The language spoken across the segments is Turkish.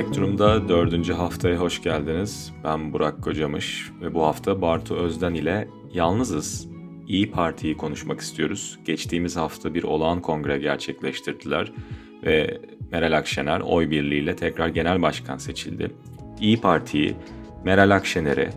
Spektrum'da dördüncü haftaya hoş geldiniz. Ben Burak Kocamış ve bu hafta Bartu Özden ile yalnızız. İyi Parti'yi konuşmak istiyoruz. Geçtiğimiz hafta bir olağan kongre gerçekleştirdiler ve Meral Akşener oy birliğiyle tekrar genel başkan seçildi. İyi Parti'yi, Meral Akşener'i,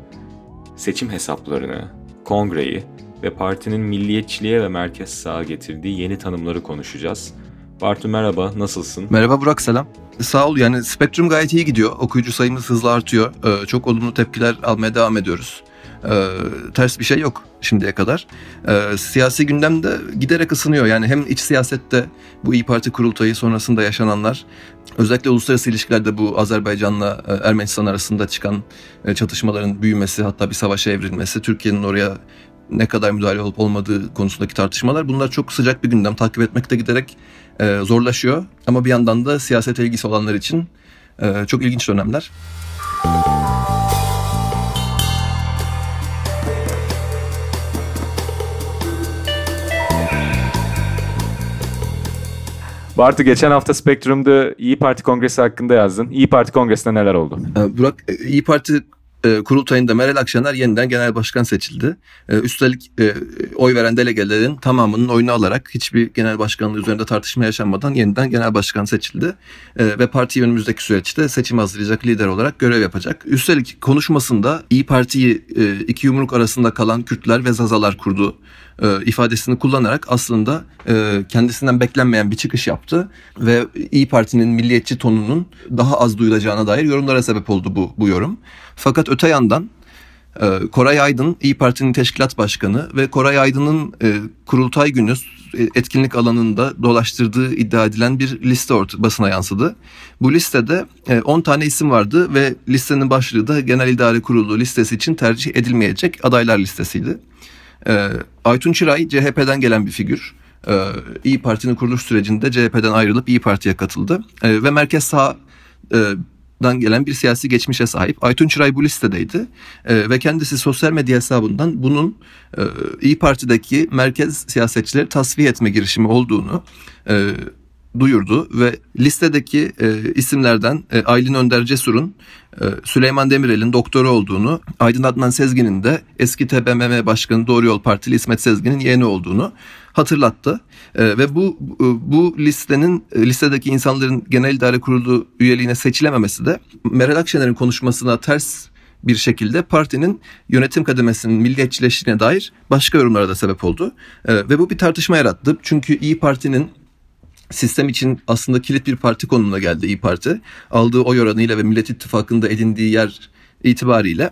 seçim hesaplarını, kongreyi ve partinin milliyetçiliğe ve merkez sağa getirdiği yeni tanımları konuşacağız. Bartu merhaba, nasılsın? Merhaba Burak, selam. Sağ ol yani Spektrum gayet iyi gidiyor. Okuyucu sayımız hızla artıyor. Ee, çok olumlu tepkiler almaya devam ediyoruz. Ee, ters bir şey yok şimdiye kadar. Ee, siyasi gündemde giderek ısınıyor. Yani hem iç siyasette bu İyi Parti kurultayı sonrasında yaşananlar, özellikle uluslararası ilişkilerde bu Azerbaycan'la e, Ermenistan arasında çıkan e, çatışmaların büyümesi, hatta bir savaşa evrilmesi, Türkiye'nin oraya ne kadar müdahale olup olmadığı konusundaki tartışmalar bunlar çok sıcak bir gündem. Takip etmekte giderek e, zorlaşıyor. Ama bir yandan da siyaset ilgisi olanlar için e, çok ilginç dönemler. Bartu geçen hafta Spektrum'da İyi Parti Kongresi hakkında yazdın. İyi Parti Kongresi'nde neler oldu? E, Burak, e, İyi Parti e, kurultayında Meral Akşener yeniden genel başkan seçildi. E, üstelik e, oy veren delegelerin tamamının oyunu alarak hiçbir genel başkanlığı üzerinde tartışma yaşanmadan yeniden genel başkan seçildi. Ve parti önümüzdeki süreçte seçim hazırlayacak lider olarak görev yapacak. Üstelik konuşmasında İyi Parti'yi iki yumruk arasında kalan Kürtler ve Zazalar kurdu ifadesini kullanarak aslında kendisinden beklenmeyen bir çıkış yaptı ve İyi Parti'nin milliyetçi tonunun daha az duyulacağına dair yorumlara sebep oldu bu bu yorum. Fakat öte yandan e, Koray Aydın İyi Parti'nin teşkilat başkanı ve Koray Aydın'ın e, kurultay günü e, etkinlik alanında dolaştırdığı iddia edilen bir liste orta, basına yansıdı. Bu listede 10 tane isim vardı ve listenin başlığı da Genel İdare Kurulu listesi için tercih edilmeyecek adaylar listesiydi. Aytun Çıray CHP'den gelen bir figür. İyi Parti'nin kuruluş sürecinde CHP'den ayrılıp İyi Parti'ye katıldı ve merkez sağ dan gelen bir siyasi geçmişe sahip. Aytun Çıray bu listedeydi e, ve kendisi sosyal medya hesabından bunun e, İyi Parti'deki merkez siyasetçileri tasfiye etme girişimi olduğunu e, duyurdu ve listedeki e, isimlerden e, Aylin Önder Cesur'un e, Süleyman Demirel'in doktoru olduğunu, Aydın Adnan Sezgin'in de eski TBMM Başkanı Doğru Yol Partili İsmet Sezgin'in yeğeni olduğunu hatırlattı. E, ve bu bu listenin e, listedeki insanların genel idare kurulu üyeliğine seçilememesi de Meral Akşener'in konuşmasına ters bir şekilde partinin yönetim kademesinin milliyetçileştiğine dair başka yorumlara da sebep oldu. E, ve bu bir tartışma yarattı. Çünkü İyi Parti'nin sistem için aslında kilit bir parti konumuna geldi İyi Parti. Aldığı oy oranıyla ve Millet İttifakı'nda edindiği yer itibariyle.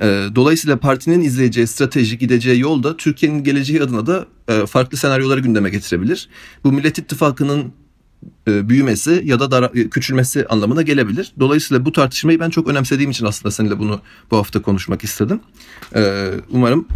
E, dolayısıyla partinin izleyeceği strateji, gideceği yolda Türkiye'nin geleceği adına da e, farklı senaryoları gündeme getirebilir. Bu Millet İttifakı'nın e, büyümesi ya da dara, küçülmesi anlamına gelebilir. Dolayısıyla bu tartışmayı ben çok önemsediğim için aslında seninle bunu bu hafta konuşmak istedim. Umarım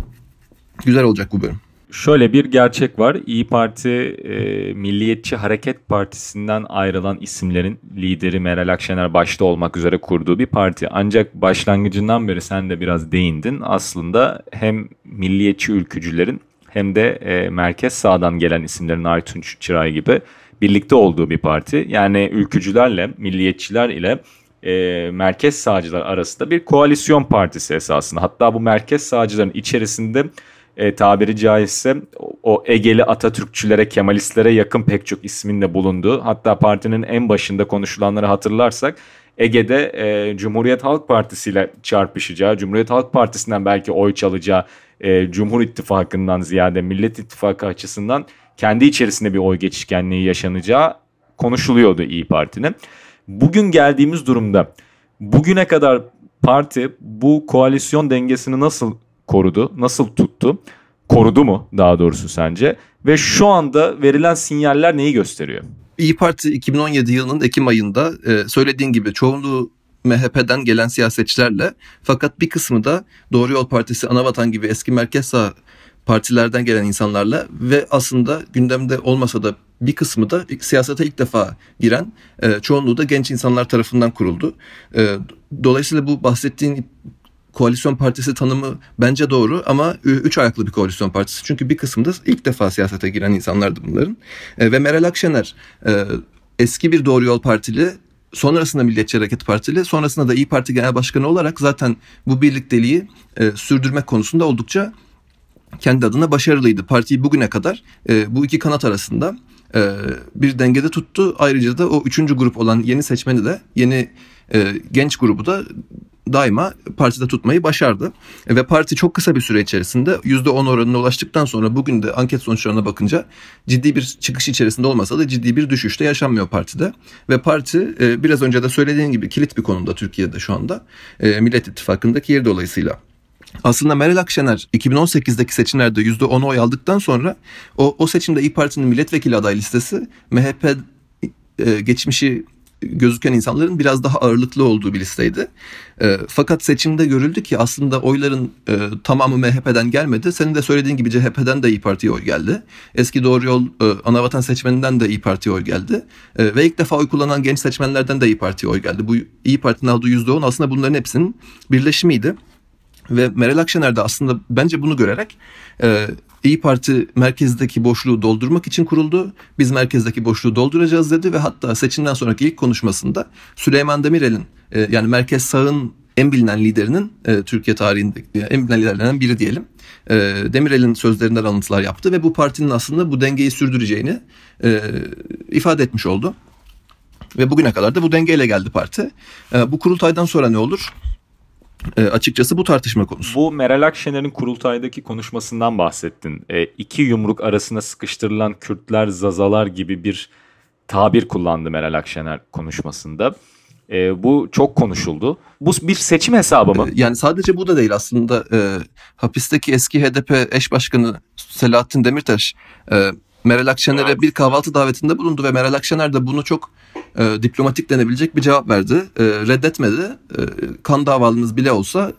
güzel olacak bu bölüm. Şöyle bir gerçek var. İyi Parti e, Milliyetçi Hareket Partisi'nden ayrılan isimlerin lideri Meral Akşener başta olmak üzere kurduğu bir parti. Ancak başlangıcından beri sen de biraz değindin. Aslında hem milliyetçi ülkücülerin hem de e, merkez sağdan gelen isimlerin Aytunç Çıray gibi birlikte olduğu bir parti. Yani ülkücülerle, milliyetçiler ile e, merkez sağcılar arasında bir koalisyon partisi esasında. Hatta bu merkez sağcıların içerisinde e, tabiri caizse o Egeli Atatürkçülere, Kemalistlere yakın pek çok ismin de bulunduğu hatta partinin en başında konuşulanları hatırlarsak Ege'de e, Cumhuriyet Halk Partisi ile çarpışacağı, Cumhuriyet Halk Partisi'nden belki oy çalacağı e, Cumhur İttifakı'ndan ziyade Millet İttifakı açısından kendi içerisinde bir oy geçişkenliği yaşanacağı konuşuluyordu İyi Parti'nin. Bugün geldiğimiz durumda bugüne kadar parti bu koalisyon dengesini nasıl korudu? Nasıl tuttu? Korudu mu daha doğrusu sence? Ve şu anda verilen sinyaller neyi gösteriyor? İyi Parti 2017 yılının Ekim ayında e, söylediğin gibi çoğunluğu MHP'den gelen siyasetçilerle fakat bir kısmı da Doğru Yol Partisi, Anavatan gibi eski merkez sağ partilerden gelen insanlarla ve aslında gündemde olmasa da bir kısmı da siyasete ilk defa giren e, çoğunluğu da genç insanlar tarafından kuruldu. E, dolayısıyla bu bahsettiğin koalisyon partisi tanımı bence doğru ama üç ayaklı bir koalisyon partisi. Çünkü bir kısımda ilk defa siyasete giren insanlardı bunların. E, ve Meral Akşener e, eski bir Doğru Yol Partili sonrasında Milliyetçi Hareket Partili, sonrasında da İyi Parti Genel Başkanı olarak zaten bu birlikteliği e, sürdürmek konusunda oldukça kendi adına başarılıydı. Partiyi bugüne kadar e, bu iki kanat arasında bir dengede tuttu. Ayrıca da o üçüncü grup olan yeni seçmeni de yeni genç grubu da daima partide tutmayı başardı. Ve parti çok kısa bir süre içerisinde %10 oranına ulaştıktan sonra bugün de anket sonuçlarına bakınca ciddi bir çıkış içerisinde olmasa da ciddi bir düşüşte yaşanmıyor partide. Ve parti e, biraz önce de söylediğim gibi kilit bir konumda Türkiye'de şu anda. E, Millet İttifakı'ndaki yeri dolayısıyla. Aslında Meral Akşener 2018'deki seçimlerde %10 oy aldıktan sonra o, o seçimde İyi Parti'nin milletvekili aday listesi MHP e, geçmişi gözüken insanların biraz daha ağırlıklı olduğu bir listeydi. E, fakat seçimde görüldü ki aslında oyların e, tamamı MHP'den gelmedi. Senin de söylediğin gibi CHP'den de İyi Parti'ye oy geldi. Eski Doğru Yol e, Anavatan seçmeninden de İyi Parti'ye oy geldi. E, ve ilk defa oy kullanan genç seçmenlerden de İyi Parti'ye oy geldi. Bu İyi Parti'nin aldığı %10 aslında bunların hepsinin birleşimiydi. Ve Meral Akşener de aslında bence bunu görerek e, İyi Parti merkezdeki boşluğu doldurmak için kuruldu. Biz merkezdeki boşluğu dolduracağız dedi ve hatta seçimden sonraki ilk konuşmasında Süleyman Demirel'in e, yani merkez sağın en bilinen liderinin e, Türkiye tarihinde yani en bilinen liderlerden biri diyelim. E, Demirel'in sözlerinden alıntılar yaptı ve bu partinin aslında bu dengeyi sürdüreceğini e, ifade etmiş oldu. Ve bugüne kadar da bu dengeyle geldi parti. E, bu kurultaydan sonra ne olur? E, açıkçası bu tartışma konusu. Bu Meral Akşener'in kurultaydaki konuşmasından bahsettin. E, iki yumruk arasına sıkıştırılan Kürtler, Zazalar gibi bir tabir kullandı Meral Akşener konuşmasında. E, bu çok konuşuldu. Bu bir seçim hesabı mı? Yani sadece bu da değil aslında. E, hapisteki eski HDP eş başkanı Selahattin Demirtaş e, Meral Akşener'e bir kahvaltı davetinde bulundu ve Meral Akşener de bunu çok e, diplomatik denebilecek bir cevap verdi. E, reddetmedi. E, kan davalınız bile olsa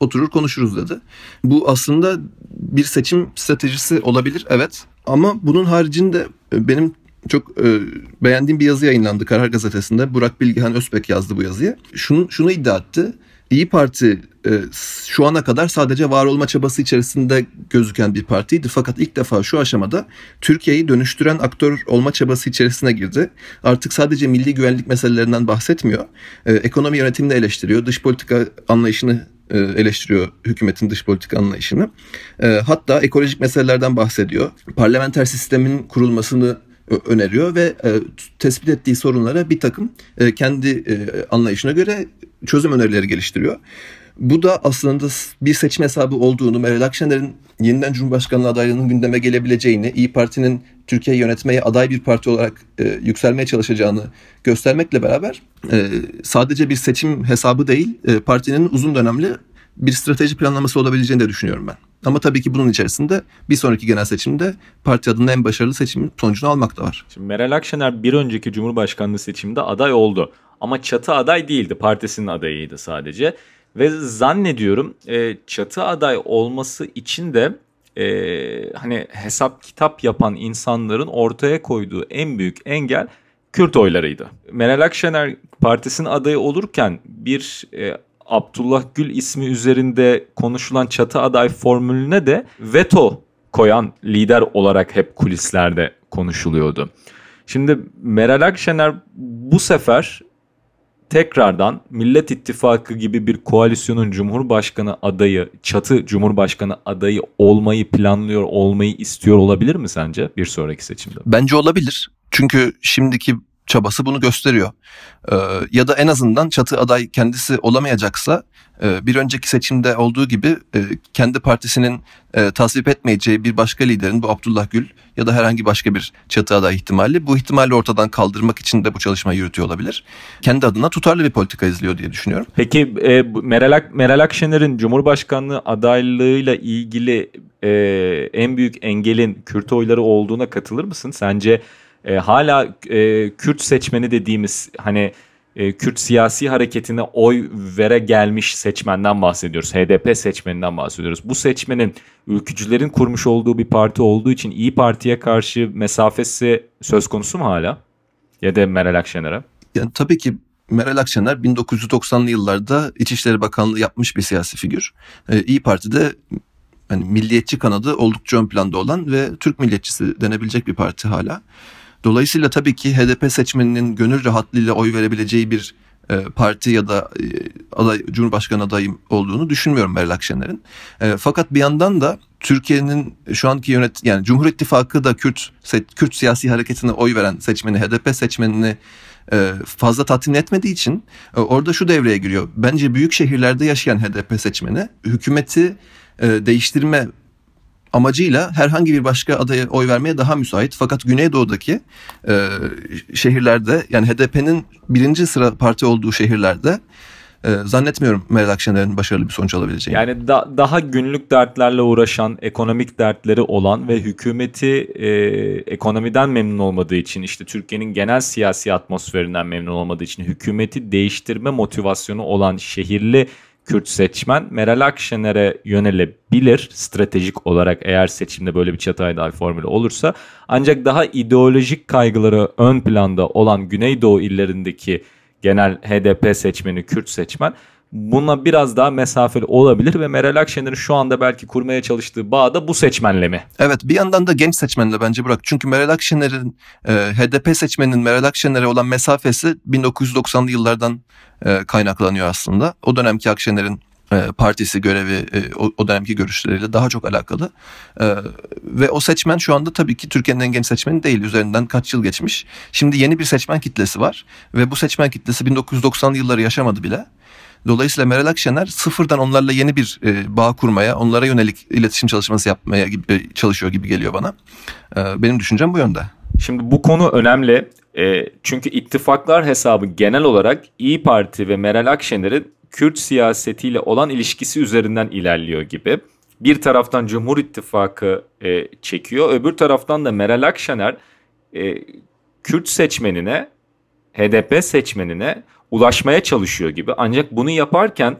oturur konuşuruz dedi. Bu aslında bir seçim stratejisi olabilir evet. Ama bunun haricinde e, benim çok e, beğendiğim bir yazı yayınlandı Karar Gazetesi'nde. Burak Bilgehan Özbek yazdı bu yazıyı. Şunu, şunu iddia etti. İyi Parti e, şu ana kadar sadece var olma çabası içerisinde gözüken bir partiydi. Fakat ilk defa şu aşamada Türkiye'yi dönüştüren aktör olma çabası içerisine girdi. Artık sadece milli güvenlik meselelerinden bahsetmiyor. E, ekonomi yönetimini eleştiriyor. Dış politika anlayışını e, eleştiriyor hükümetin dış politika anlayışını. Hatta ekolojik meselelerden bahsediyor. Parlamenter sistemin kurulmasını öneriyor ve tespit ettiği sorunlara bir takım kendi anlayışına göre çözüm önerileri geliştiriyor. Bu da aslında bir seçim hesabı olduğunu, Meral Akşener'in yeniden Cumhurbaşkanlığı adaylığının gündeme gelebileceğini, İyi Parti'nin Türkiye'yi yönetmeye aday bir parti olarak e, yükselmeye çalışacağını göstermekle beraber e, sadece bir seçim hesabı değil, e, partinin uzun dönemli bir strateji planlaması olabileceğini de düşünüyorum ben. Ama tabii ki bunun içerisinde bir sonraki genel seçimde parti adına en başarılı seçimin sonucunu almak da var. Şimdi Meral Akşener bir önceki Cumhurbaşkanlığı seçiminde aday oldu. Ama çatı aday değildi. Partisinin adayıydı sadece. Ve zannediyorum e, çatı aday olması için de e, hani hesap kitap yapan insanların ortaya koyduğu en büyük engel Kürt oylarıydı. Meral Akşener partisinin adayı olurken bir e, Abdullah Gül ismi üzerinde konuşulan çatı aday formülüne de veto koyan lider olarak hep kulislerde konuşuluyordu. Şimdi Meral Akşener bu sefer tekrardan Millet İttifakı gibi bir koalisyonun Cumhurbaşkanı adayı, çatı Cumhurbaşkanı adayı olmayı planlıyor, olmayı istiyor olabilir mi sence bir sonraki seçimde? Bence olabilir. Çünkü şimdiki çabası bunu gösteriyor. Ee, ya da en azından çatı aday kendisi olamayacaksa e, bir önceki seçimde olduğu gibi e, kendi partisinin e, tasvip etmeyeceği bir başka liderin bu Abdullah Gül ya da herhangi başka bir çatı aday ihtimali bu ihtimali ortadan kaldırmak için de bu çalışmayı yürütüyor olabilir. Kendi adına tutarlı bir politika izliyor diye düşünüyorum. Peki e, Meral, Meral Akşener'in Cumhurbaşkanlığı adaylığıyla ilgili e, en büyük engelin Kürt oyları olduğuna katılır mısın? Sence e, hala e, Kürt seçmeni dediğimiz hani e, Kürt siyasi hareketine oy vere gelmiş seçmenden bahsediyoruz. HDP seçmeninden bahsediyoruz. Bu seçmenin ülkücülerin kurmuş olduğu bir parti olduğu için İyi Parti'ye karşı mesafesi söz konusu mu hala? Ya da Meral Akşener'e? Yani tabii ki Meral Akşener 1990'lı yıllarda İçişleri Bakanlığı yapmış bir siyasi figür. Ee, İyi Parti'de yani milliyetçi kanadı oldukça ön planda olan ve Türk milliyetçisi denebilecek bir parti hala. Dolayısıyla tabii ki HDP seçmeninin gönül rahatlığıyla oy verebileceği bir e, parti ya da e, aday Cumhurbaşkanı adayım olduğunu düşünmüyorum Meral Akşener'in. E, fakat bir yandan da Türkiye'nin şu anki yönet yani Cumhur İttifakı da Kürt Kürt siyasi hareketine oy veren seçmeni HDP seçmenini fazla tatmin etmediği için orada şu devreye giriyor. Bence büyük şehirlerde yaşayan HDP seçmeni hükümeti değiştirme amacıyla herhangi bir başka adaya oy vermeye daha müsait. Fakat Güneydoğu'daki e, şehirlerde yani HDP'nin birinci sıra parti olduğu şehirlerde e, zannetmiyorum Meral Akşener'in başarılı bir sonuç alabileceğini. Yani da, daha günlük dertlerle uğraşan, ekonomik dertleri olan ve hükümeti e, ekonomiden memnun olmadığı için işte Türkiye'nin genel siyasi atmosferinden memnun olmadığı için hükümeti değiştirme motivasyonu olan şehirli Kürt seçmen Meral Akşener'e yönelebilir stratejik olarak eğer seçimde böyle bir çatay formülü olursa. Ancak daha ideolojik kaygıları ön planda olan Güneydoğu illerindeki genel HDP seçmeni Kürt seçmen buna biraz daha mesafeli olabilir ve Meral Akşener'in şu anda belki kurmaya çalıştığı bağ da bu seçmenle mi? Evet bir yandan da genç seçmenle bence bırak. Çünkü Meral Akşener'in e, HDP seçmeninin Meral Akşener'e olan mesafesi 1990'lı yıllardan e, kaynaklanıyor aslında. O dönemki Akşener'in partisi görevi e, o, dönemki görüşleriyle daha çok alakalı. E, ve o seçmen şu anda tabii ki Türkiye'nin en genç seçmeni değil. Üzerinden kaç yıl geçmiş. Şimdi yeni bir seçmen kitlesi var ve bu seçmen kitlesi 1990'lı yılları yaşamadı bile. Dolayısıyla Meral Akşener sıfırdan onlarla yeni bir e, bağ kurmaya, onlara yönelik iletişim çalışması yapmaya e, çalışıyor gibi geliyor bana. E, benim düşüncem bu yönde. Şimdi bu konu önemli. E, çünkü ittifaklar hesabı genel olarak İyi Parti ve Meral Akşener'in Kürt siyasetiyle olan ilişkisi üzerinden ilerliyor gibi. Bir taraftan Cumhur İttifakı e, çekiyor, öbür taraftan da Meral Akşener e, Kürt seçmenine, HDP seçmenine ulaşmaya çalışıyor gibi. Ancak bunu yaparken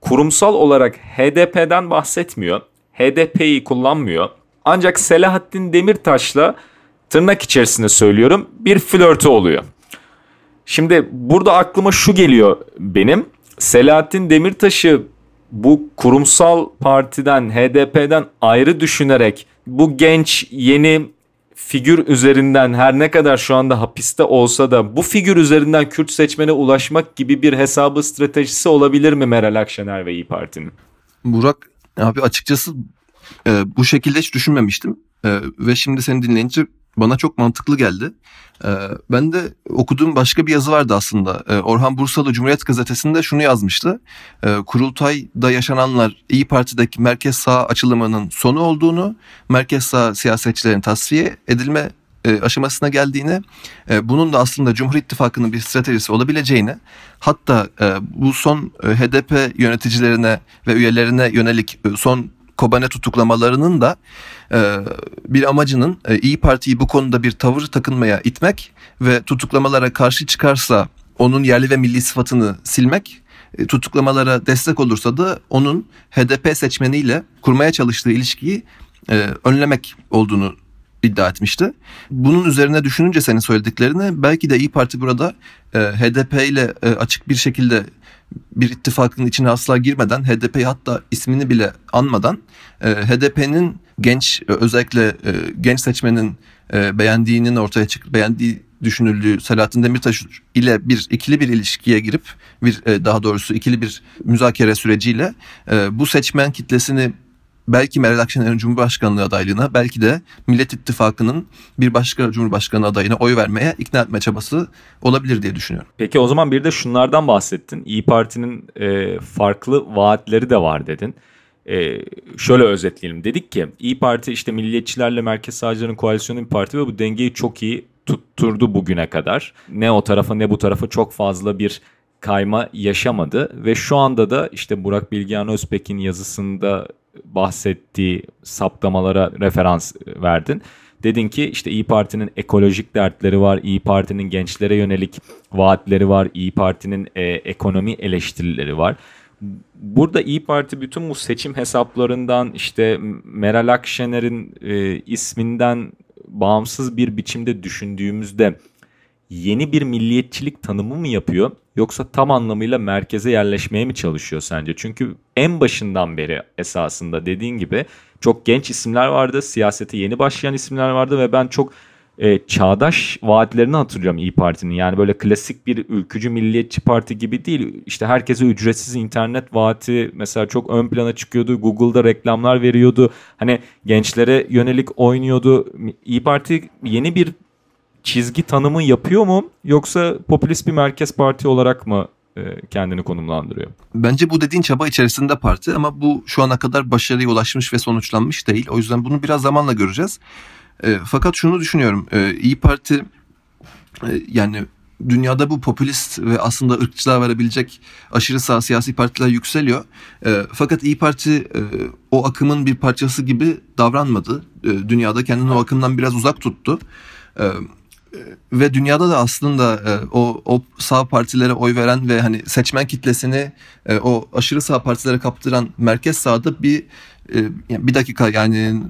kurumsal olarak HDP'den bahsetmiyor. HDP'yi kullanmıyor. Ancak Selahattin Demirtaş'la tırnak içerisinde söylüyorum bir flörtü oluyor. Şimdi burada aklıma şu geliyor benim. Selahattin Demirtaş'ı bu kurumsal partiden HDP'den ayrı düşünerek bu genç yeni figür üzerinden her ne kadar şu anda hapiste olsa da bu figür üzerinden Kürt seçmene ulaşmak gibi bir hesabı stratejisi olabilir mi Meral Akşener ve İyi Parti'nin? Burak abi açıkçası e, bu şekilde hiç düşünmemiştim. E, ve şimdi seni dinleyince bana çok mantıklı geldi. Ee, ben de okuduğum başka bir yazı vardı aslında. Ee, Orhan Bursalı Cumhuriyet Gazetesi'nde şunu yazmıştı. Ee, Kurultay'da yaşananlar İyi Parti'deki merkez sağ açılımının sonu olduğunu, merkez sağ siyasetçilerin tasfiye edilme e, aşamasına geldiğini, e, bunun da aslında Cumhur İttifakı'nın bir stratejisi olabileceğini, hatta e, bu son HDP yöneticilerine ve üyelerine yönelik son Kobane tutuklamalarının da e, bir amacının e, İyi Parti'yi bu konuda bir tavır takınmaya itmek ve tutuklamalara karşı çıkarsa onun yerli ve milli sıfatını silmek e, tutuklamalara destek olursa da onun HDP seçmeniyle kurmaya çalıştığı ilişkiyi e, önlemek olduğunu iddia etmişti. Bunun üzerine düşününce senin söylediklerini belki de İyi Parti burada e, HDP ile e, açık bir şekilde bir ittifakın içine asla girmeden HDP'yi hatta ismini bile anmadan e, HDP'nin genç özellikle e, genç seçmenin e, beğendiğinin ortaya çık beğendiği düşünüldüğü Selahattin Demirtaş ile bir ikili bir ilişkiye girip bir e, daha doğrusu ikili bir müzakere süreciyle e, bu seçmen kitlesini belki Meral Akşener'in Cumhurbaşkanlığı adaylığına belki de Millet İttifakı'nın bir başka Cumhurbaşkanı adayına oy vermeye ikna etme çabası olabilir diye düşünüyorum. Peki o zaman bir de şunlardan bahsettin. İyi Parti'nin e, farklı vaatleri de var dedin. E, şöyle özetleyelim. Dedik ki İyi Parti işte milliyetçilerle merkez sağcıların koalisyonu bir parti ve bu dengeyi çok iyi tutturdu bugüne kadar. Ne o tarafa ne bu tarafa çok fazla bir kayma yaşamadı ve şu anda da işte Burak Bilgehan Özpek'in yazısında bahsettiği saptamalara referans verdin. Dedin ki işte İyi Parti'nin ekolojik dertleri var, İyi Parti'nin gençlere yönelik vaatleri var, İyi Parti'nin e, ekonomi eleştirileri var. Burada İyi Parti bütün bu seçim hesaplarından işte Meral Akşener'in e, isminden bağımsız bir biçimde düşündüğümüzde yeni bir milliyetçilik tanımı mı yapıyor yoksa tam anlamıyla merkeze yerleşmeye mi çalışıyor sence? Çünkü en başından beri esasında dediğin gibi çok genç isimler vardı, siyasete yeni başlayan isimler vardı ve ben çok e, çağdaş vaatlerini hatırlıyorum İyi Parti'nin. Yani böyle klasik bir ülkücü milliyetçi parti gibi değil. İşte herkese ücretsiz internet vaati mesela çok ön plana çıkıyordu. Google'da reklamlar veriyordu. Hani gençlere yönelik oynuyordu. İyi Parti yeni bir çizgi tanımı yapıyor mu yoksa popülist bir merkez parti olarak mı e, kendini konumlandırıyor? Bence bu dediğin çaba içerisinde parti ama bu şu ana kadar başarıya ulaşmış ve sonuçlanmış değil. O yüzden bunu biraz zamanla göreceğiz. E, fakat şunu düşünüyorum. E, İyi Parti e, yani dünyada bu popülist ve aslında ırkçılığa verebilecek aşırı sağ siyasi partiler yükseliyor. E, fakat İyi Parti e, o akımın bir parçası gibi davranmadı. E, dünyada kendini o akımdan biraz uzak tuttu. E, ve dünyada da aslında e, o, o sağ partilere oy veren ve hani seçmen kitlesini e, o aşırı sağ partilere kaptıran merkez sağda bir e, bir dakika yani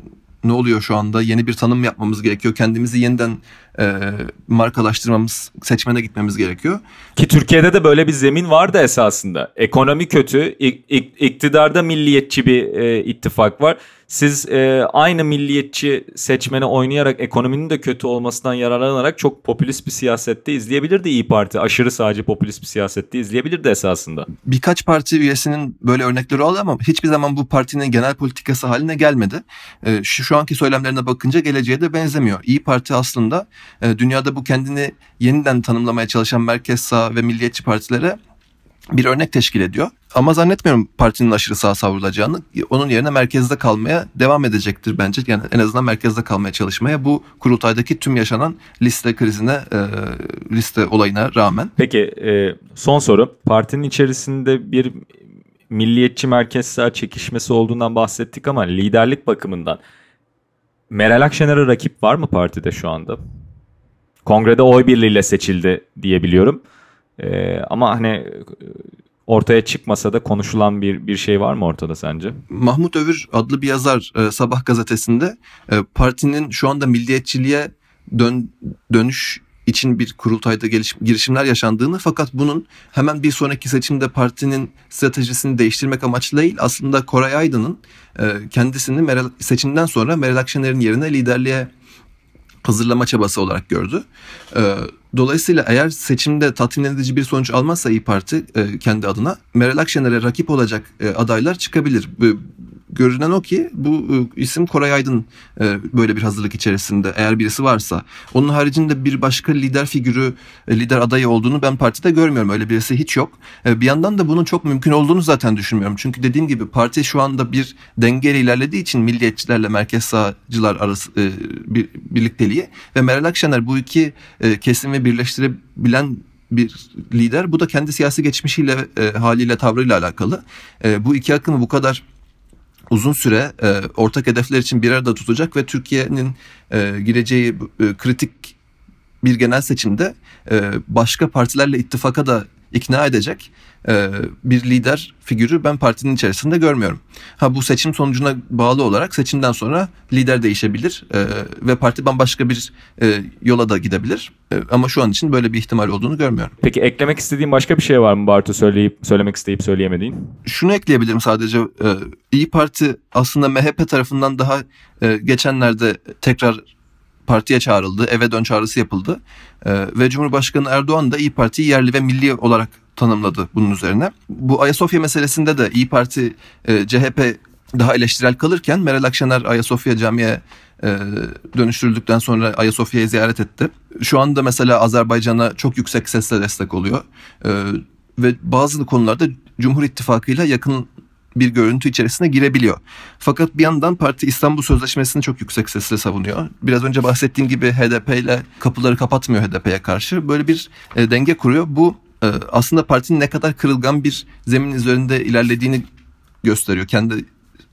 ne oluyor şu anda? Yeni bir tanım yapmamız gerekiyor. Kendimizi yeniden e, markalaştırmamız, seçmene gitmemiz gerekiyor. Ki Türkiye'de de böyle bir zemin vardı esasında. Ekonomi kötü, iktidarda milliyetçi bir e, ittifak var. Siz e, aynı milliyetçi seçmene oynayarak ekonominin de kötü olmasından yararlanarak çok popülist bir siyasette izleyebilirdi İyi Parti. Aşırı sağcı popülist bir siyasette izleyebilirdi esasında. Birkaç parti üyesinin böyle örnekleri oldu ama hiçbir zaman bu partinin genel politikası haline gelmedi. E, şu, şu anki söylemlerine bakınca geleceğe de benzemiyor. İyi Parti aslında e, dünyada bu kendini yeniden tanımlamaya çalışan merkez sağ ve milliyetçi partilere bir örnek teşkil ediyor. Ama zannetmiyorum partinin aşırı sağ savrulacağını. Onun yerine merkezde kalmaya devam edecektir bence. Yani en azından merkezde kalmaya çalışmaya bu kurultaydaki tüm yaşanan liste krizine, e, liste olayına rağmen. Peki e, son soru. Partinin içerisinde bir milliyetçi merkez sağ çekişmesi olduğundan bahsettik ama liderlik bakımından Meral Akşener'e rakip var mı partide şu anda? Kongrede oy birliğiyle seçildi diyebiliyorum. Ee, ama hani ortaya çıkmasa da konuşulan bir bir şey var mı ortada sence? Mahmut Övür adlı bir yazar e, Sabah gazetesinde e, partinin şu anda milliyetçiliğe dön, dönüş için bir kurultayda geliş, girişimler yaşandığını fakat bunun hemen bir sonraki seçimde partinin stratejisini değiştirmek amaçlı değil aslında Koray Aydın'ın e, kendisini Meral, seçimden sonra Meral Akşener'in yerine liderliğe hazırlama çabası olarak gördü. E, dolayısıyla eğer seçimde tatmin edici bir sonuç almazsa İyi Parti e, kendi adına Meral Akşener'e rakip olacak e, adaylar çıkabilir görünen o ki bu e, isim Koray Aydın e, böyle bir hazırlık içerisinde eğer birisi varsa. Onun haricinde bir başka lider figürü, e, lider adayı olduğunu ben partide görmüyorum. Öyle birisi hiç yok. Bir yandan da bunun çok mümkün olduğunu zaten düşünmüyorum. Çünkü dediğim gibi parti şu anda bir dengeyle ilerlediği için milliyetçilerle merkez sağcılar arası bir birlikteliği ve Meral Akşener bu iki kesimi birleştirebilen bir lider. Bu da kendi siyasi geçmişiyle, haliyle, tavrıyla alakalı. bu iki akımı bu kadar uzun süre e, ortak hedefler için bir arada tutacak ve Türkiye'nin e, gireceği e, kritik bir genel seçimde e, başka partilerle ittifaka da ikna edecek e, bir lider figürü ben partinin içerisinde görmüyorum. Ha bu seçim sonucuna bağlı olarak seçimden sonra lider değişebilir e, ve parti bambaşka bir e, yola da gidebilir. E, ama şu an için böyle bir ihtimal olduğunu görmüyorum. Peki eklemek istediğin başka bir şey var mı Bartu söyleyip söylemek isteyip söyleyemediğin? Şunu ekleyebilirim sadece. E, İyi Parti aslında MHP tarafından daha e, geçenlerde tekrar partiye çağrıldı, eve dön çağrısı yapıldı. Ee, ve Cumhurbaşkanı Erdoğan da İyi Parti'yi yerli ve milli olarak tanımladı bunun üzerine. Bu Ayasofya meselesinde de İyi Parti e, CHP daha eleştirel kalırken Meral Akşener Ayasofya Camii'ye e, dönüştürüldükten sonra Ayasofya'yı ziyaret etti. Şu anda mesela Azerbaycan'a çok yüksek sesle destek oluyor. E, ve bazı konularda Cumhur İttifakı ile yakın bir görüntü içerisine girebiliyor. Fakat bir yandan parti İstanbul Sözleşmesi'ni çok yüksek sesle savunuyor. Biraz önce bahsettiğim gibi HDP ile kapıları kapatmıyor HDP'ye karşı. Böyle bir e, denge kuruyor. Bu e, aslında partinin ne kadar kırılgan bir zemin üzerinde ilerlediğini gösteriyor kendi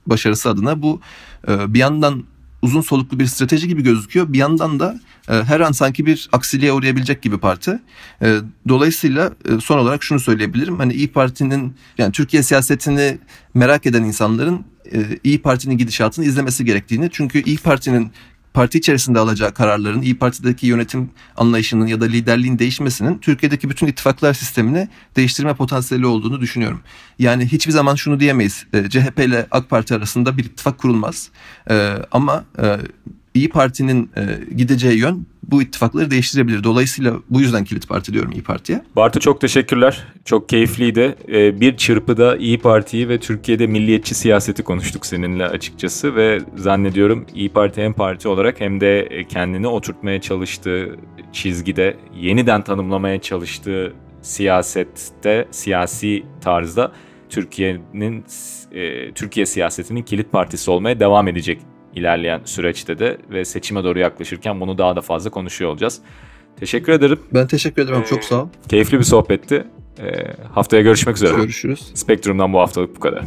başarısı adına. Bu e, bir yandan uzun soluklu bir strateji gibi gözüküyor. Bir yandan da e, her an sanki bir aksiliğe uğrayabilecek gibi parti. E, dolayısıyla e, son olarak şunu söyleyebilirim. Hani İyi Parti'nin yani Türkiye siyasetini merak eden insanların e, İyi Parti'nin gidişatını izlemesi gerektiğini. Çünkü İyi Parti'nin parti içerisinde alacağı kararların İyi Parti'deki yönetim anlayışının ya da liderliğin değişmesinin Türkiye'deki bütün ittifaklar sistemini değiştirme potansiyeli olduğunu düşünüyorum. Yani hiçbir zaman şunu diyemeyiz. E, CHP ile AK Parti arasında bir ittifak kurulmaz. E, ama e, İyi Parti'nin e, gideceği yön bu ittifakları değiştirebilir. Dolayısıyla bu yüzden kilit parti diyorum İyi Parti'ye. Bartu çok teşekkürler. Çok keyifliydi. Ee, bir çırpıda İyi Parti'yi ve Türkiye'de milliyetçi siyaseti konuştuk seninle açıkçası ve zannediyorum İyi Parti hem parti olarak hem de kendini oturtmaya çalıştığı çizgide yeniden tanımlamaya çalıştığı siyasette, siyasi tarzda Türkiye'nin e, Türkiye siyasetinin kilit partisi olmaya devam edecek ilerleyen süreçte de ve seçime doğru yaklaşırken bunu daha da fazla konuşuyor olacağız. Teşekkür ederim. Ben teşekkür ederim. Ee, Çok sağ ol. Keyifli bir sohbetti. E, haftaya görüşmek üzere. Görüşürüz. Spektrum'dan bu haftalık bu kadar.